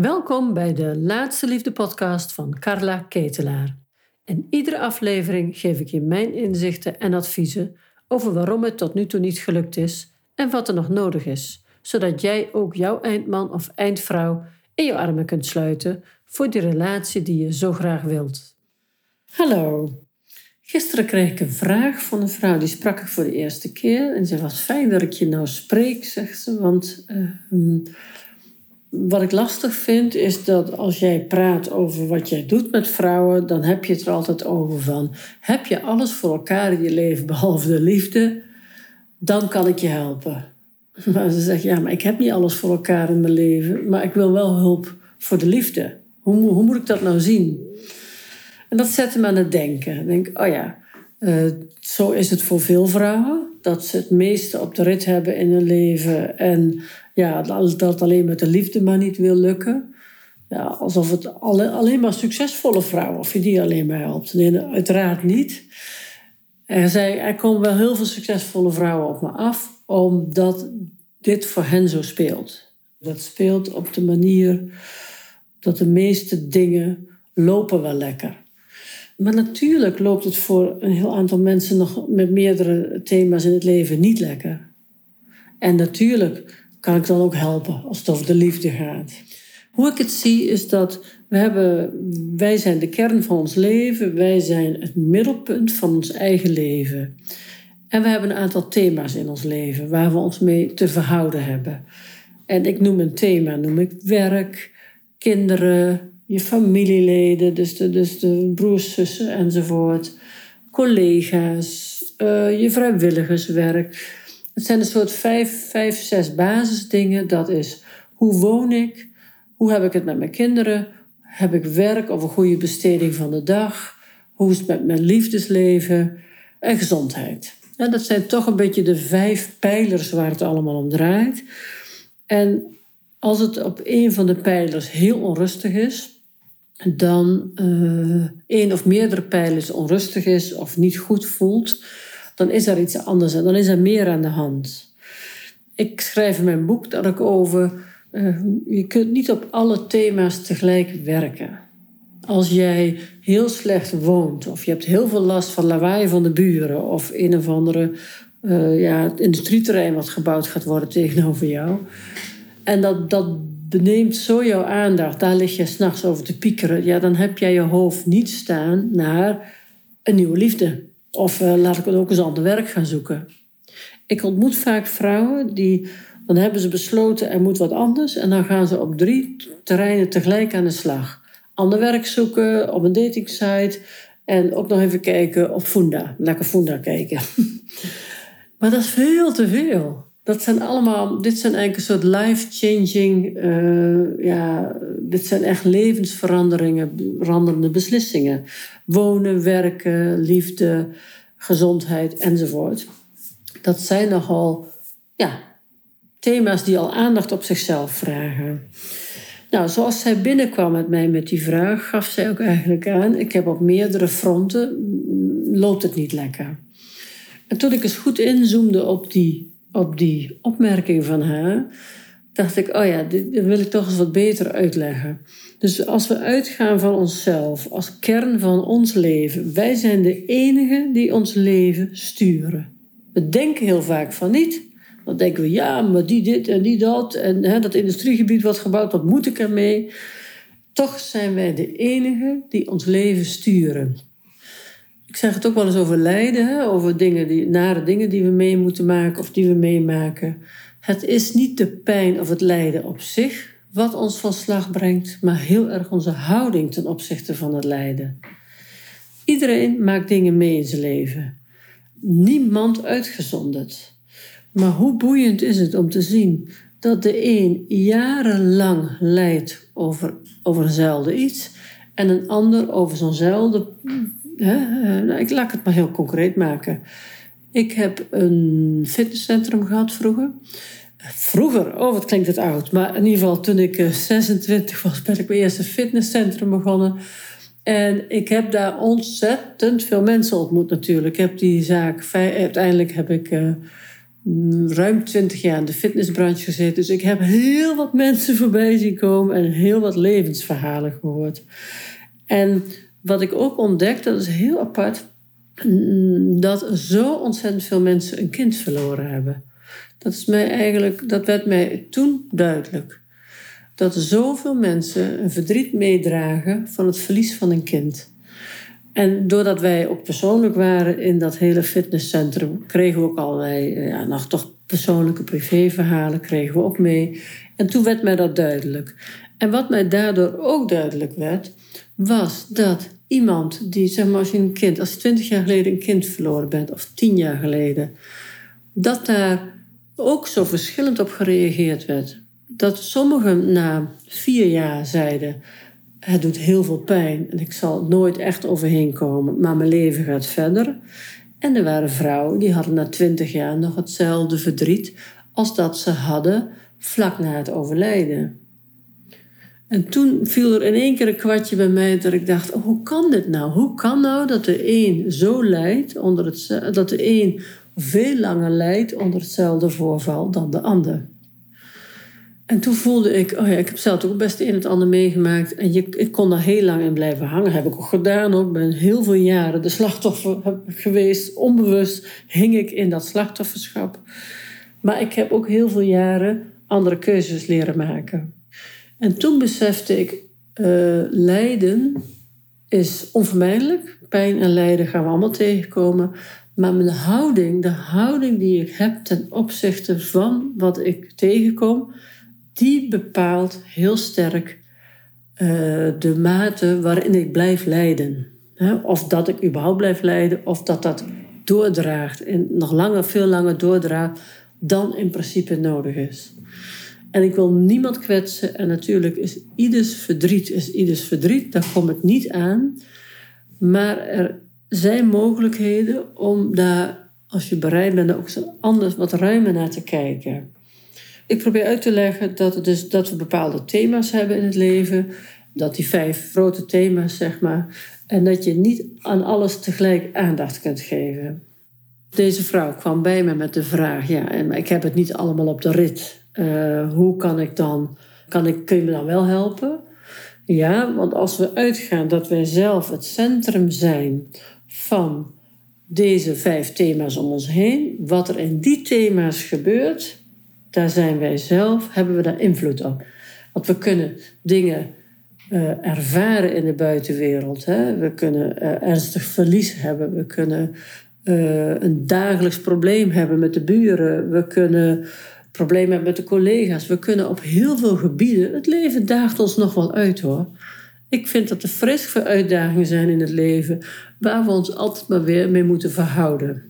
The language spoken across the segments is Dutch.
Welkom bij de Laatste Liefde podcast van Carla Ketelaar. In iedere aflevering geef ik je mijn inzichten en adviezen over waarom het tot nu toe niet gelukt is en wat er nog nodig is, zodat jij ook jouw eindman of eindvrouw in je armen kunt sluiten voor die relatie die je zo graag wilt. Hallo. Gisteren kreeg ik een vraag van een vrouw, die sprak ik voor de eerste keer. En ze was fijn dat ik je nou spreek, zegt ze, want uh, wat ik lastig vind is dat als jij praat over wat jij doet met vrouwen, dan heb je het er altijd over van: heb je alles voor elkaar in je leven behalve de liefde, dan kan ik je helpen. Maar ze zegt: ja, maar ik heb niet alles voor elkaar in mijn leven, maar ik wil wel hulp voor de liefde. Hoe, hoe moet ik dat nou zien? En dat zette me aan het denken. Ik denk, oh ja, uh, zo is het voor veel vrouwen. Dat ze het meeste op de rit hebben in hun leven. En ja, dat alleen met de liefde maar niet wil lukken. Ja, alsof het alleen maar succesvolle vrouwen, of je die alleen maar helpt. Nee, uiteraard niet. Er, zei, er komen wel heel veel succesvolle vrouwen op me af, omdat dit voor hen zo speelt. Dat speelt op de manier dat de meeste dingen lopen wel lekker. Maar natuurlijk loopt het voor een heel aantal mensen nog met meerdere thema's in het leven niet lekker. En natuurlijk kan ik dan ook helpen als het over de liefde gaat. Hoe ik het zie is dat we hebben, wij zijn de kern van ons leven, wij zijn het middelpunt van ons eigen leven. En we hebben een aantal thema's in ons leven waar we ons mee te verhouden hebben. En ik noem een thema, noem ik werk, kinderen, je familieleden, dus de, dus de broers, zussen enzovoort, collega's, uh, je vrijwilligerswerk, het zijn een soort vijf, vijf, zes basisdingen. Dat is hoe woon ik? Hoe heb ik het met mijn kinderen? Heb ik werk of een goede besteding van de dag? Hoe is het met mijn liefdesleven? En gezondheid. En dat zijn toch een beetje de vijf pijlers waar het allemaal om draait. En als het op een van de pijlers heel onrustig is, dan uh, één of meerdere pijlers onrustig is of niet goed voelt, dan is er iets anders en dan is er meer aan de hand. Ik schrijf in mijn boek dat ik over. Uh, je kunt niet op alle thema's tegelijk werken. Als jij heel slecht woont, of je hebt heel veel last van lawaai van de buren, of een of andere uh, ja, industrieterrein wat gebouwd gaat worden tegenover jou. En dat, dat beneemt zo jouw aandacht, daar lig je s'nachts over te piekeren. Ja, dan heb jij je hoofd niet staan naar een nieuwe liefde. Of uh, laat ik het ook eens ander werk gaan zoeken. Ik ontmoet vaak vrouwen die, dan hebben ze besloten er moet wat anders. En dan gaan ze op drie terreinen tegelijk aan de slag. Ander werk zoeken, op een datingsite. En ook nog even kijken op Funda. Lekker Funda kijken. maar dat is veel te veel. Dat zijn allemaal, dit zijn eigenlijk een soort life-changing, uh, ja, dit zijn echt levensveranderingen, veranderende beslissingen. Wonen, werken, liefde, gezondheid enzovoort. Dat zijn nogal, ja, thema's die al aandacht op zichzelf vragen. Nou, zoals zij binnenkwam met mij met die vraag, gaf zij ook eigenlijk aan: ik heb op meerdere fronten, loopt het niet lekker. En toen ik eens goed inzoomde op die op die opmerking van haar, dacht ik, oh ja, dit, wil ik toch eens wat beter uitleggen. Dus als we uitgaan van onszelf als kern van ons leven, wij zijn de enigen die ons leven sturen. We denken heel vaak van niet. Dan denken we, ja, maar die dit en die dat. En hè, dat industriegebied wordt gebouwd, wat moet ik ermee? Toch zijn wij de enigen die ons leven sturen. Ik zeg het ook wel eens over lijden, over dingen die, nare dingen die we mee moeten maken of die we meemaken. Het is niet de pijn of het lijden op zich wat ons van slag brengt, maar heel erg onze houding ten opzichte van het lijden. Iedereen maakt dingen mee in zijn leven. Niemand uitgezonderd. Maar hoe boeiend is het om te zien dat de een jarenlang lijdt over, over eenzelfde iets en een ander over zo'nzelfde Eh, nou, ik laat het maar heel concreet maken. Ik heb een fitnesscentrum gehad vroeger. Vroeger, oh wat klinkt het oud. Maar in ieder geval toen ik 26 eh, was, ben ik mijn eerste fitnesscentrum begonnen. En ik heb daar ontzettend veel mensen ontmoet natuurlijk. Ik heb die zaak, uiteindelijk heb ik uh, ruim twintig jaar in de fitnessbranche gezeten. Dus ik heb heel wat mensen voorbij zien komen en heel wat levensverhalen gehoord. En wat ik ook ontdekte, dat is heel apart, dat zo ontzettend veel mensen een kind verloren hebben. Dat, is mij eigenlijk, dat werd mij toen duidelijk. Dat zoveel mensen een verdriet meedragen van het verlies van een kind. En doordat wij ook persoonlijk waren in dat hele fitnesscentrum, kregen we ook allerlei, eh, ja, nog toch persoonlijke privéverhalen kregen we ook mee. En toen werd mij dat duidelijk. En wat mij daardoor ook duidelijk werd, was dat iemand die, zeg maar, als je een kind, als je twintig jaar geleden een kind verloren bent, of tien jaar geleden, dat daar ook zo verschillend op gereageerd werd. Dat sommigen na vier jaar zeiden: Het doet heel veel pijn en ik zal nooit echt overheen komen, maar mijn leven gaat verder. En er waren vrouwen die hadden na twintig jaar nog hetzelfde verdriet als dat ze hadden vlak na het overlijden. En toen viel er in één keer een kwartje bij mij dat ik dacht: oh, hoe kan dit nou? Hoe kan nou dat de een zo lijdt onder het, dat de een veel langer lijdt onder hetzelfde voorval dan de ander? En toen voelde ik, oh ja, ik heb zelf ook best een en het ander meegemaakt. En ik kon daar heel lang in blijven hangen. Heb ik ook gedaan ook. Ben heel veel jaren de slachtoffer geweest. Onbewust hing ik in dat slachtofferschap. Maar ik heb ook heel veel jaren andere keuzes leren maken. En toen besefte ik, uh, lijden is onvermijdelijk. Pijn en lijden gaan we allemaal tegenkomen. Maar mijn houding, de houding die ik heb ten opzichte van wat ik tegenkom, die bepaalt heel sterk uh, de mate waarin ik blijf lijden. Of dat ik überhaupt blijf lijden, of dat dat doordraagt en nog langer, veel langer doordraagt dan in principe nodig is. En ik wil niemand kwetsen. En natuurlijk is ieders verdriet is ieders verdriet. Daar kom ik niet aan. Maar er zijn mogelijkheden om daar, als je bereid bent, ook anders wat ruimer naar te kijken. Ik probeer uit te leggen dat, dus, dat we bepaalde thema's hebben in het leven. Dat die vijf grote thema's, zeg maar. En dat je niet aan alles tegelijk aandacht kunt geven. Deze vrouw kwam bij me met de vraag: ja, ik heb het niet allemaal op de rit. Uh, hoe kan ik dan, kan ik, kun je me dan wel helpen? Ja, want als we uitgaan dat wij zelf het centrum zijn van deze vijf thema's om ons heen, wat er in die thema's gebeurt, daar zijn wij zelf, hebben we daar invloed op. Want we kunnen dingen uh, ervaren in de buitenwereld. Hè? We kunnen uh, ernstig verlies hebben. We kunnen een dagelijks probleem hebben met de buren. We kunnen problemen hebben met de collega's. We kunnen op heel veel gebieden. Het leven daagt ons nog wel uit hoor. Ik vind dat er fris veel uitdagingen zijn in het leven waar we ons altijd maar weer mee moeten verhouden.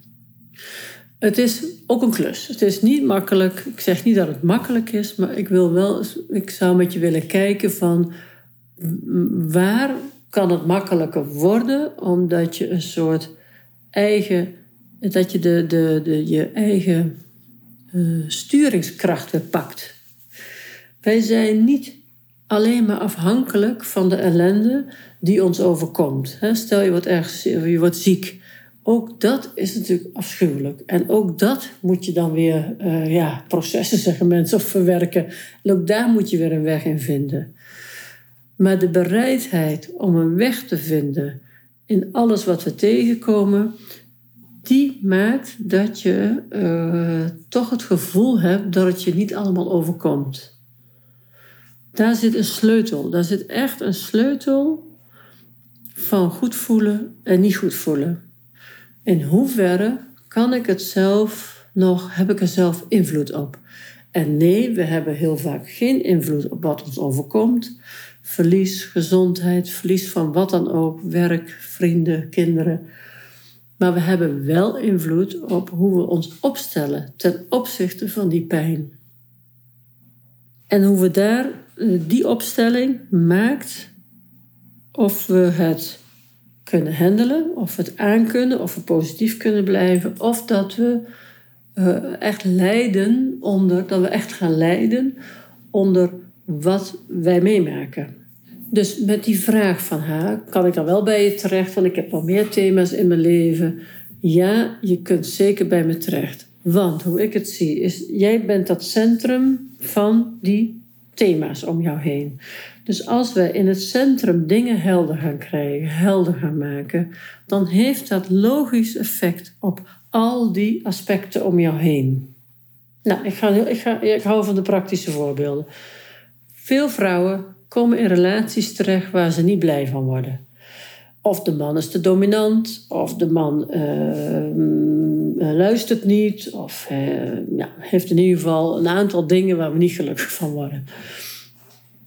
Het is ook een klus. Het is niet makkelijk. Ik zeg niet dat het makkelijk is, maar ik wil wel, ik zou met je willen kijken van waar kan het makkelijker worden, omdat je een soort eigen, dat je de, de, de, je eigen sturingskracht weer pakt. Wij zijn niet alleen maar afhankelijk van de ellende die ons overkomt. Stel je wordt ergens, je wordt ziek. Ook dat is natuurlijk afschuwelijk. En ook dat moet je dan weer, uh, ja, processen zeggen mensen, of verwerken. En ook daar moet je weer een weg in vinden. Maar de bereidheid om een weg te vinden in alles wat we tegenkomen, die maakt dat je uh, toch het gevoel hebt dat het je niet allemaal overkomt. Daar zit een sleutel. Daar zit echt een sleutel van goed voelen en niet goed voelen. In hoeverre kan ik het zelf nog, heb ik er zelf invloed op? En nee, we hebben heel vaak geen invloed op wat ons overkomt. Verlies, gezondheid, verlies van wat dan ook, werk, vrienden, kinderen. Maar we hebben wel invloed op hoe we ons opstellen ten opzichte van die pijn. En hoe we daar, eh, die opstelling maakt of we het kunnen handelen, of we het aankunnen, of we positief kunnen blijven, of dat we uh, echt lijden onder, dat we echt gaan lijden onder wat wij meemaken. Dus met die vraag van haar, kan ik dan wel bij je terecht? Want ik heb wel meer thema's in mijn leven. Ja, je kunt zeker bij me terecht. Want hoe ik het zie, is jij bent dat centrum van die thema's om jou heen. Dus als we in het centrum dingen helder gaan krijgen, helder gaan maken, dan heeft dat logisch effect op al die aspecten om jou heen. Nou, ik, ga, ik, ga, ik hou van de praktische voorbeelden. Veel vrouwen komen in relaties terecht waar ze niet blij van worden. Of de man is te dominant, of de man uh, luistert niet, of uh, ja, heeft in ieder geval een aantal dingen waar we niet gelukkig van worden.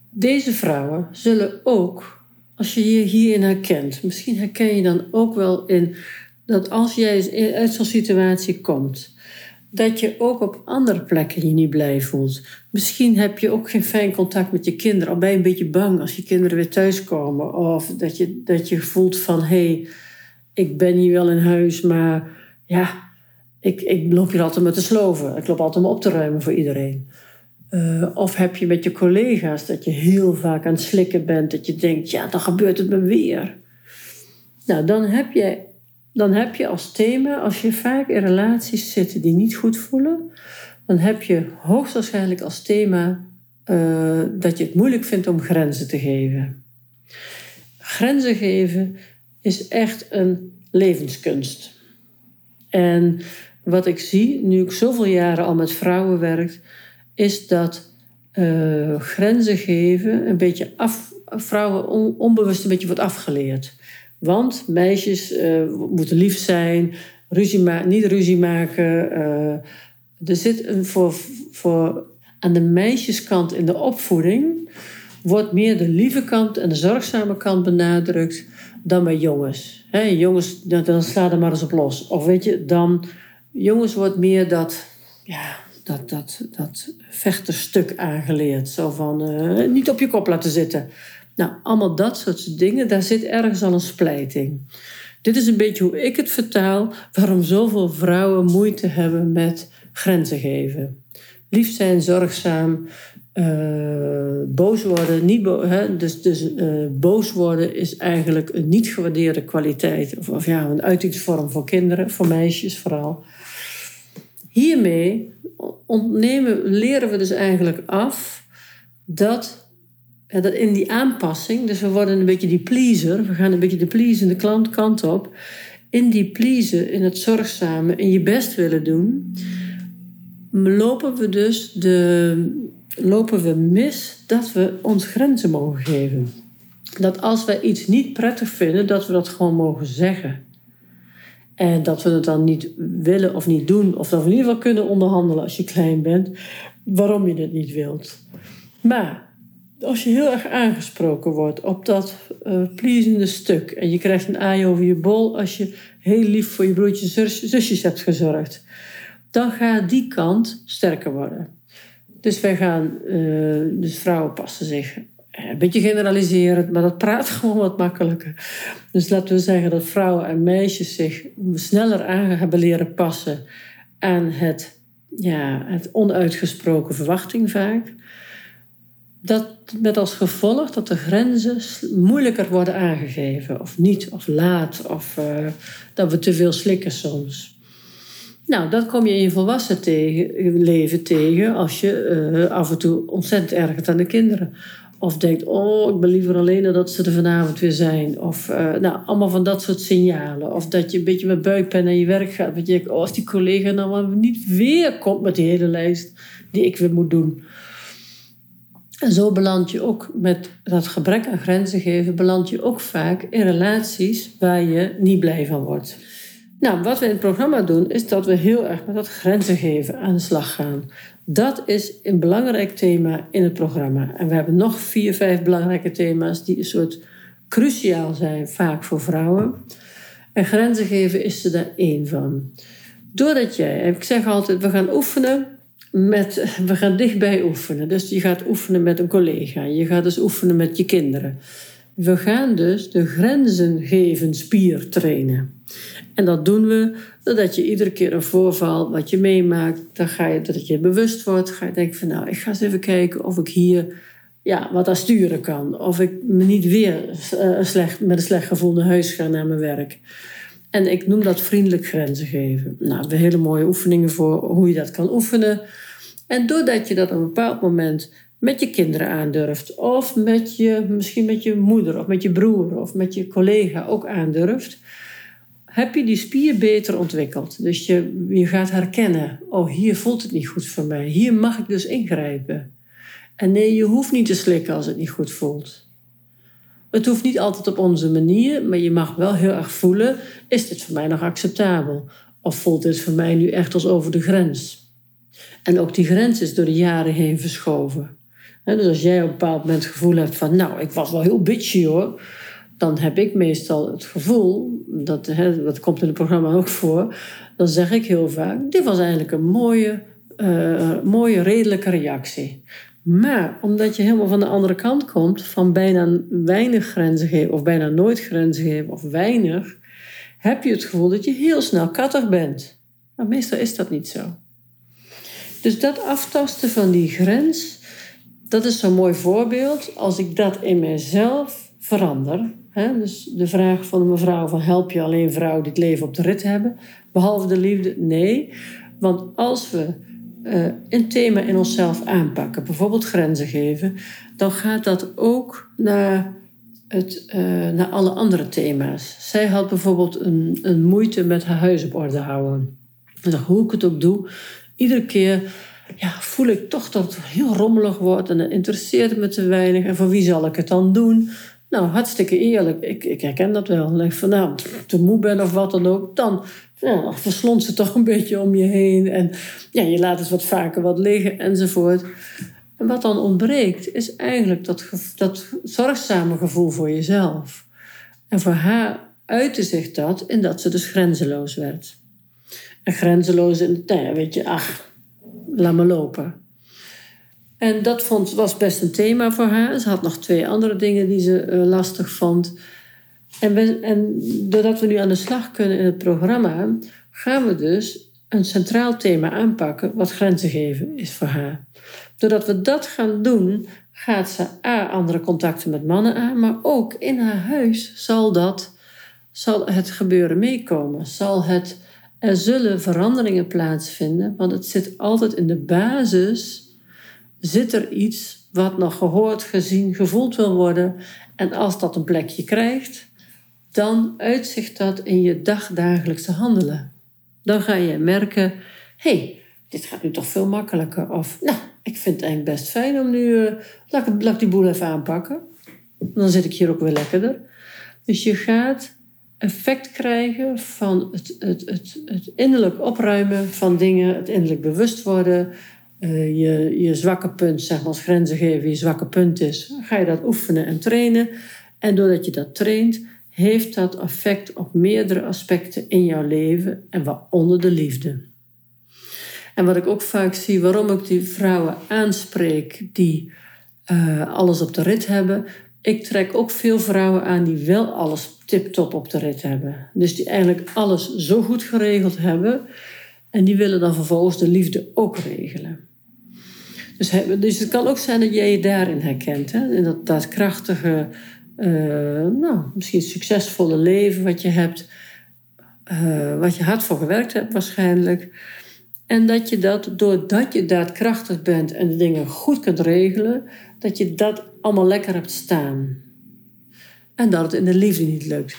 Deze vrouwen zullen ook, als je je hierin herkent, misschien herken je dan ook wel in dat als jij uit zo'n situatie komt, dat je ook op andere plekken je niet blij voelt. Misschien heb je ook geen fijn contact met je kinderen. Of ben je een beetje bang als je kinderen weer thuiskomen. Of dat je, dat je voelt van, hé, hey, ik ben hier wel in huis, maar ja, ik, ik loop hier altijd met te sloven. Ik loop altijd om op te ruimen voor iedereen. Uh, of heb je met je collega's dat je heel vaak aan het slikken bent. Dat je denkt, ja, dan gebeurt het me weer. Nou, dan heb je dan heb je als thema, als je vaak in relaties zit die niet goed voelen, dan heb je hoogstwaarschijnlijk als thema uh, dat je het moeilijk vindt om grenzen te geven. Grenzen geven is echt een levenskunst. En wat ik zie, nu ik zoveel jaren al met vrouwen werk, is dat uh, grenzen geven een beetje af, vrouwen on, onbewust een beetje wordt afgeleerd. Want meisjes uh, moeten lief zijn, ruzie ma niet ruzie maken. Uh, er zit een voor, voor aan de meisjeskant in de opvoeding wordt meer de lieve kant en de zorgzame kant benadrukt dan bij jongens. He, jongens, dan, dan sla er maar eens op los. Of weet je, dan jongens wordt meer dat, ja, dat, dat, dat vechterstuk aangeleerd. Zo van uh, niet op je kop laten zitten. Nou, allemaal dat soort dingen, daar zit ergens al een splijting. Dit is een beetje hoe ik het vertaal, waarom zoveel vrouwen moeite hebben met grenzen geven. Lief zijn, zorgzaam, uh, boos worden. Niet hè? Dus, dus uh, boos worden is eigenlijk een niet gewaardeerde kwaliteit. Of, of ja, een uitingsvorm voor kinderen, voor meisjes vooral. Hiermee ontnemen, leren we dus eigenlijk af dat dat in die aanpassing, dus we worden een beetje die pleaser, we gaan een beetje de pleasende klant kant op. In die pleasen, in het zorgzame, in je best willen doen, lopen we dus de, lopen we mis dat we ons grenzen mogen geven. Dat als wij iets niet prettig vinden, dat we dat gewoon mogen zeggen. En dat we het dan niet willen of niet doen, of dat we in ieder geval kunnen onderhandelen als je klein bent, waarom je het niet wilt. Maar als je heel erg aangesproken wordt op dat uh, stuk en je krijgt een aai over je bol als je heel lief voor je broertjes en zusjes hebt gezorgd, dan gaat die kant sterker worden. Dus wij gaan, uh, dus vrouwen passen zich een beetje generaliserend, maar dat praat gewoon wat makkelijker. Dus laten we zeggen dat vrouwen en meisjes zich sneller aan hebben leren passen aan het, ja, het onuitgesproken verwachting vaak. Dat met als gevolg dat de grenzen moeilijker worden aangegeven, of niet, of laat, of uh, dat we te veel slikken soms. Nou, dat kom je in je volwassen leven tegen als je uh, af en toe ontzettend ergert aan de kinderen. Of denkt, oh, ik ben liever alleen dat ze er vanavond weer zijn. Of uh, nou, allemaal van dat soort signalen. Of dat je een beetje met buikpen naar je werk gaat. Dat je denkt, oh, als die collega nou maar niet weer komt met die hele lijst die ik weer moet doen. En zo beland je ook met dat gebrek aan grenzen geven, beland je ook vaak in relaties waar je niet blij van wordt. Nou, wat we in het programma doen, is dat we heel erg met dat grenzen geven aan de slag gaan. Dat is een belangrijk thema in het programma. En we hebben nog vier, vijf belangrijke thema's die een soort cruciaal zijn, vaak voor vrouwen. En grenzen geven is er daar één van. Doordat jij, ik zeg altijd, we gaan oefenen met, we gaan dichtbij oefenen. Dus je gaat oefenen met een collega. Je gaat dus oefenen met je kinderen. We gaan dus de grenzen geven spier trainen. En dat doen we doordat je iedere keer een voorval wat je meemaakt, dan ga je, dat je bewust wordt, ga je denken van nou, ik ga eens even kijken of ik hier ja, wat aan sturen kan. Of ik me niet weer uh, slecht, met een slecht gevoel naar huis ga naar mijn werk. En ik noem dat vriendelijk grenzen geven. Nou, we hele mooie oefeningen voor hoe je dat kan oefenen. En doordat je dat op een bepaald moment met je kinderen aandurft, of met je, misschien met je moeder, of met je broer, of met je collega ook aandurft, heb je die spier beter ontwikkeld. Dus je, je gaat herkennen, oh hier voelt het niet goed voor mij, hier mag ik dus ingrijpen. En nee, je hoeft niet te slikken als het niet goed voelt. Het hoeft niet altijd op onze manier, maar je mag wel heel erg voelen: is dit voor mij nog acceptabel? Of voelt dit voor mij nu echt als over de grens? En ook die grens is door de jaren heen verschoven. Dus als jij op een bepaald moment het gevoel hebt van, nou, ik was wel heel bitchy hoor, dan heb ik meestal het gevoel, dat, hè, dat komt in het programma ook voor, dan zeg ik heel vaak, dit was eigenlijk een mooie, uh, mooie redelijke reactie. Maar omdat je helemaal van de andere kant komt, van bijna weinig grenzen geven, of bijna nooit grenzen geven, of weinig, heb je het gevoel dat je heel snel kattig bent. Maar meestal is dat niet zo. Dus dat aftasten van die grens, dat is zo'n mooi voorbeeld. Als ik dat in mezelf verander, hè, dus de vraag van de mevrouw van help je alleen vrouwen die het leven op de rit hebben, behalve de liefde? Nee, want als we uh, een thema in onszelf aanpakken, bijvoorbeeld grenzen geven, dan gaat dat ook naar, het, uh, naar alle andere thema's. Zij had bijvoorbeeld een, een moeite met haar huis op orde houden. En hoe ik het ook doe, iedere keer ja, voel ik toch dat het heel rommelig wordt en het interesseert me te weinig. En voor wie zal ik het dan doen? Nou, hartstikke eerlijk. Ik, ik herken dat wel. Ik van, nou, te moe ben of wat dan ook. Dan ja, verslond ze toch een beetje om je heen. En ja, je laat het wat vaker wat liggen enzovoort. En wat dan ontbreekt, is eigenlijk dat, dat zorgzame gevoel voor jezelf. En voor haar uitte zich dat in dat ze dus grenzeloos werd. En grenzeloos in de tijd, weet je, ach, laat me lopen. En dat vond, was best een thema voor haar. Ze had nog twee andere dingen die ze uh, lastig vond. En, doordat we nu aan de slag kunnen in het programma, gaan we dus een centraal thema aanpakken, wat grenzen geven is voor haar. Doordat we dat gaan doen, gaat ze A, andere contacten met mannen aan, maar ook in haar huis zal, dat, zal het gebeuren meekomen. Zal het, er zullen veranderingen plaatsvinden, want het zit altijd in de basis, zit er iets wat nog gehoord, gezien, gevoeld wil worden. En als dat een plekje krijgt, dan uitzicht dat in je dagdagelijkse handelen. Dan ga je merken, hey, dit gaat nu toch veel makkelijker. Of, nou, ik vind het eigenlijk best fijn om nu, uh, laat, ik, die boel even aanpakken. Dan zit ik hier ook weer lekkerder. Dus je gaat effect krijgen van het, het, het, het innerlijk opruimen van dingen, het innerlijk bewust worden. Uh, je, je zwakke punt, zeg maar als grenzen geven, je zwakke punt is, ga je dat oefenen en trainen. En doordat je dat traint, heeft dat effect op meerdere aspecten in jouw leven en waaronder de liefde. En wat ik ook vaak zie, waarom ik die vrouwen aanspreek die uh, alles op de rit hebben. Ik trek ook veel vrouwen aan die wel alles tip-top op de rit hebben. Dus die eigenlijk alles zo goed geregeld hebben. En die willen dan vervolgens de liefde ook regelen. Dus, dus het kan ook zijn dat jij je daarin herkent. Hè? In dat, dat krachtige, nou, misschien succesvolle leven wat je hebt, uh, wat je hard voor gewerkt hebt waarschijnlijk. En dat je dat, doordat je daadkrachtig bent en de dingen goed kunt regelen, dat je dat allemaal lekker hebt staan. En dat het in de liefde niet lukt.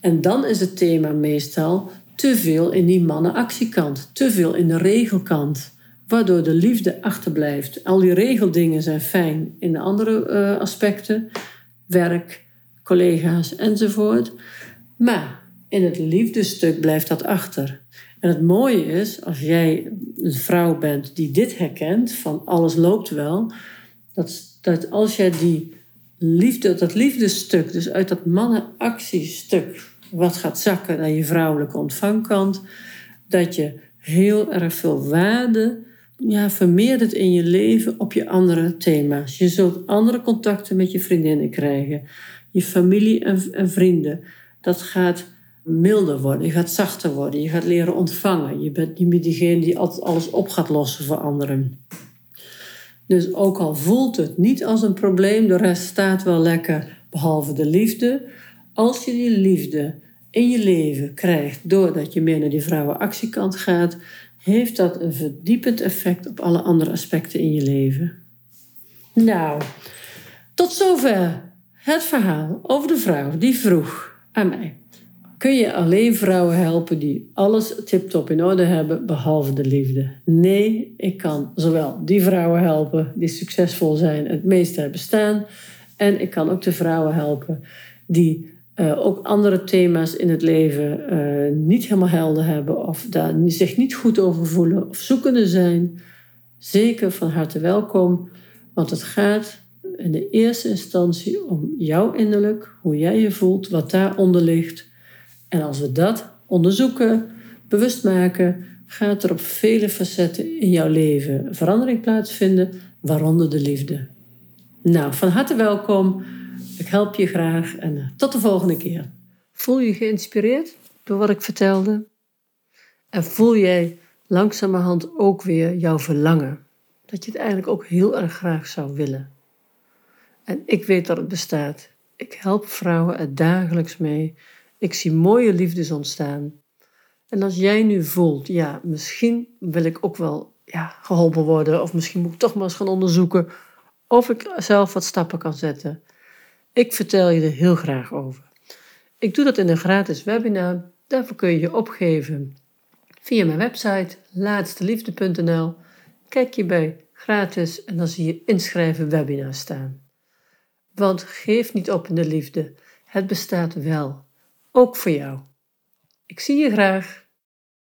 En dan is het thema meestal te veel in die mannenactiekant, te veel in de regelkant, waardoor de liefde achterblijft. Al die regeldingen zijn fijn in de andere uh, aspecten, werk, collega's enzovoort. Maar in het liefdestuk blijft dat achter. En het mooie is, als jij een vrouw bent die dit herkent, van alles loopt wel, dat, dat als jij die liefde, dat liefdestuk, dus uit dat mannenactiestuk, wat gaat zakken naar je vrouwelijke ontvangkant, dat je heel erg veel waarde ja, vermeerdert in je leven op je andere thema's. Je zult andere contacten met je vriendinnen krijgen je familie en, en vrienden. Dat gaat milder worden, je gaat zachter worden, je gaat leren ontvangen. Je bent niet meer diegene die alles op gaat lossen voor anderen. Dus ook al voelt het niet als een probleem, de rest staat wel lekker, behalve de liefde. Als je die liefde in je leven krijgt doordat je meer naar die vrouwenactiekant gaat, heeft dat een verdiepend effect op alle andere aspecten in je leven. Nou, tot zover het verhaal over de vrouw die vroeg aan mij: Kun je alleen vrouwen helpen die alles tip-top in orde hebben, behalve de liefde? Nee, ik kan zowel die vrouwen helpen die succesvol zijn, het meeste hebben staan, en ik kan ook de vrouwen helpen die uh, ook andere thema's in het leven uh, niet helemaal helder hebben of daar zich niet goed over voelen of zoekende zijn. Zeker van harte welkom, want het gaat in de eerste instantie om jouw innerlijk, hoe jij je voelt, wat daaronder ligt. En als we dat onderzoeken, bewust maken, gaat er op vele facetten in jouw leven verandering plaatsvinden, waaronder de liefde. Nou, van harte welkom. Ik help je graag en eh, tot de volgende keer. Voel je geïnspireerd door wat ik vertelde? En voel jij langzamerhand ook weer jouw verlangen? Dat je het eigenlijk ook heel erg graag zou willen. En ik weet dat het bestaat. Ik help vrouwen er dagelijks mee. Ik zie mooie liefdes ontstaan. En als jij nu voelt, ja, misschien wil ik ook wel ja, geholpen worden, of misschien moet ik toch maar eens gaan onderzoeken of ik zelf wat stappen kan zetten. Ik vertel je er heel graag over. Ik doe dat in een gratis webinar. Daarvoor kun je je opgeven via mijn website laatsteliefde.nl. Kijk je bij gratis en dan zie je inschrijven webinar staan. Want geef niet op in de liefde. Het bestaat wel. Ook voor jou. Ik zie je graag.